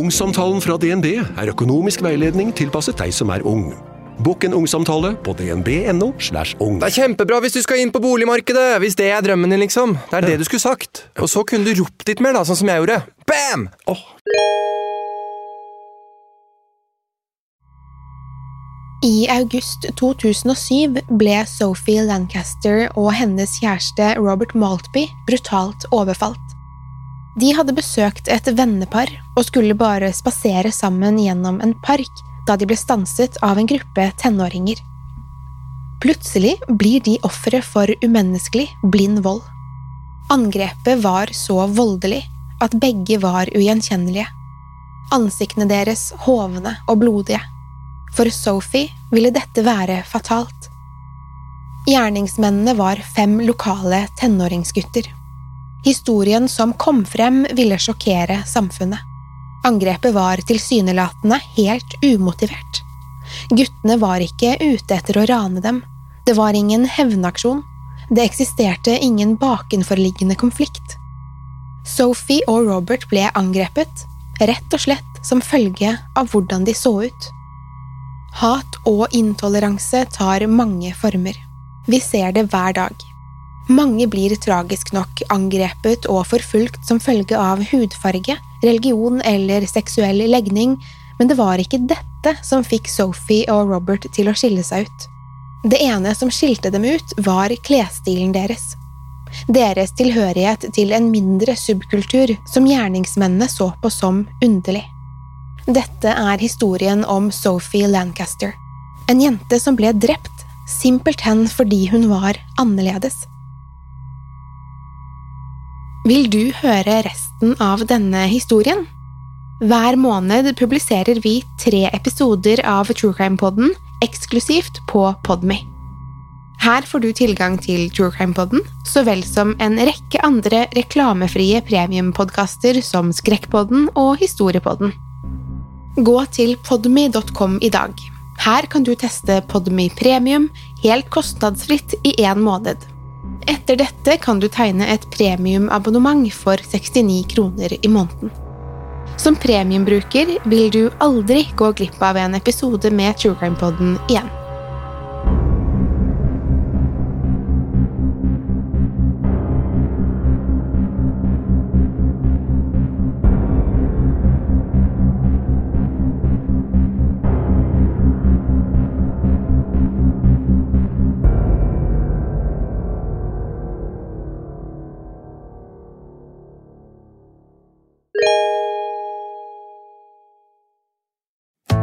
Ungsamtalen fra DNB er økonomisk veiledning tilpasset deg som er ung. Bokk en ungsamtale på dnb.no. slash ung. Det er kjempebra hvis du skal inn på boligmarkedet, hvis det er drømmen din, liksom. Det er det du skulle sagt. Og så kunne du ropt litt mer, da, sånn som jeg gjorde. Bam! I august 2007 ble Sophie Lancaster og hennes kjæreste Robert Maltby brutalt overfalt. De hadde besøkt et vennepar og skulle bare spasere sammen gjennom en park da de ble stanset av en gruppe tenåringer. Plutselig blir de ofre for umenneskelig, blind vold. Angrepet var så voldelig at begge var ugjenkjennelige. Ansiktene deres hovne og blodige. For Sophie ville dette være fatalt. Gjerningsmennene var fem lokale tenåringsgutter. Historien som kom frem, ville sjokkere samfunnet. Angrepet var tilsynelatende helt umotivert. Guttene var ikke ute etter å rane dem. Det var ingen hevnaksjon. Det eksisterte ingen bakenforliggende konflikt. Sophie og Robert ble angrepet, rett og slett som følge av hvordan de så ut. Hat og intoleranse tar mange former. Vi ser det hver dag. Mange blir tragisk nok angrepet og forfulgt som følge av hudfarge, religion eller seksuell legning, men det var ikke dette som fikk Sophie og Robert til å skille seg ut. Det ene som skilte dem ut, var klesstilen deres. Deres tilhørighet til en mindre subkultur som gjerningsmennene så på som underlig. Dette er historien om Sophie Lancaster, en jente som ble drept simpelthen fordi hun var annerledes. Vil du høre resten av denne historien? Hver måned publiserer vi tre episoder av True Crime-podden eksklusivt på Podme. Her får du tilgang til True Crime-podden, så vel som en rekke andre reklamefrie premiumpodkaster som Skrekkpodden og Historiepodden. Gå til podme.com i dag. Her kan du teste Podme Premium helt kostnadsfritt i én måned. Etter dette kan du tegne et premiumabonnement for 69 kroner i måneden. Som premiumbruker vil du aldri gå glipp av en episode med True Crime-podden igjen.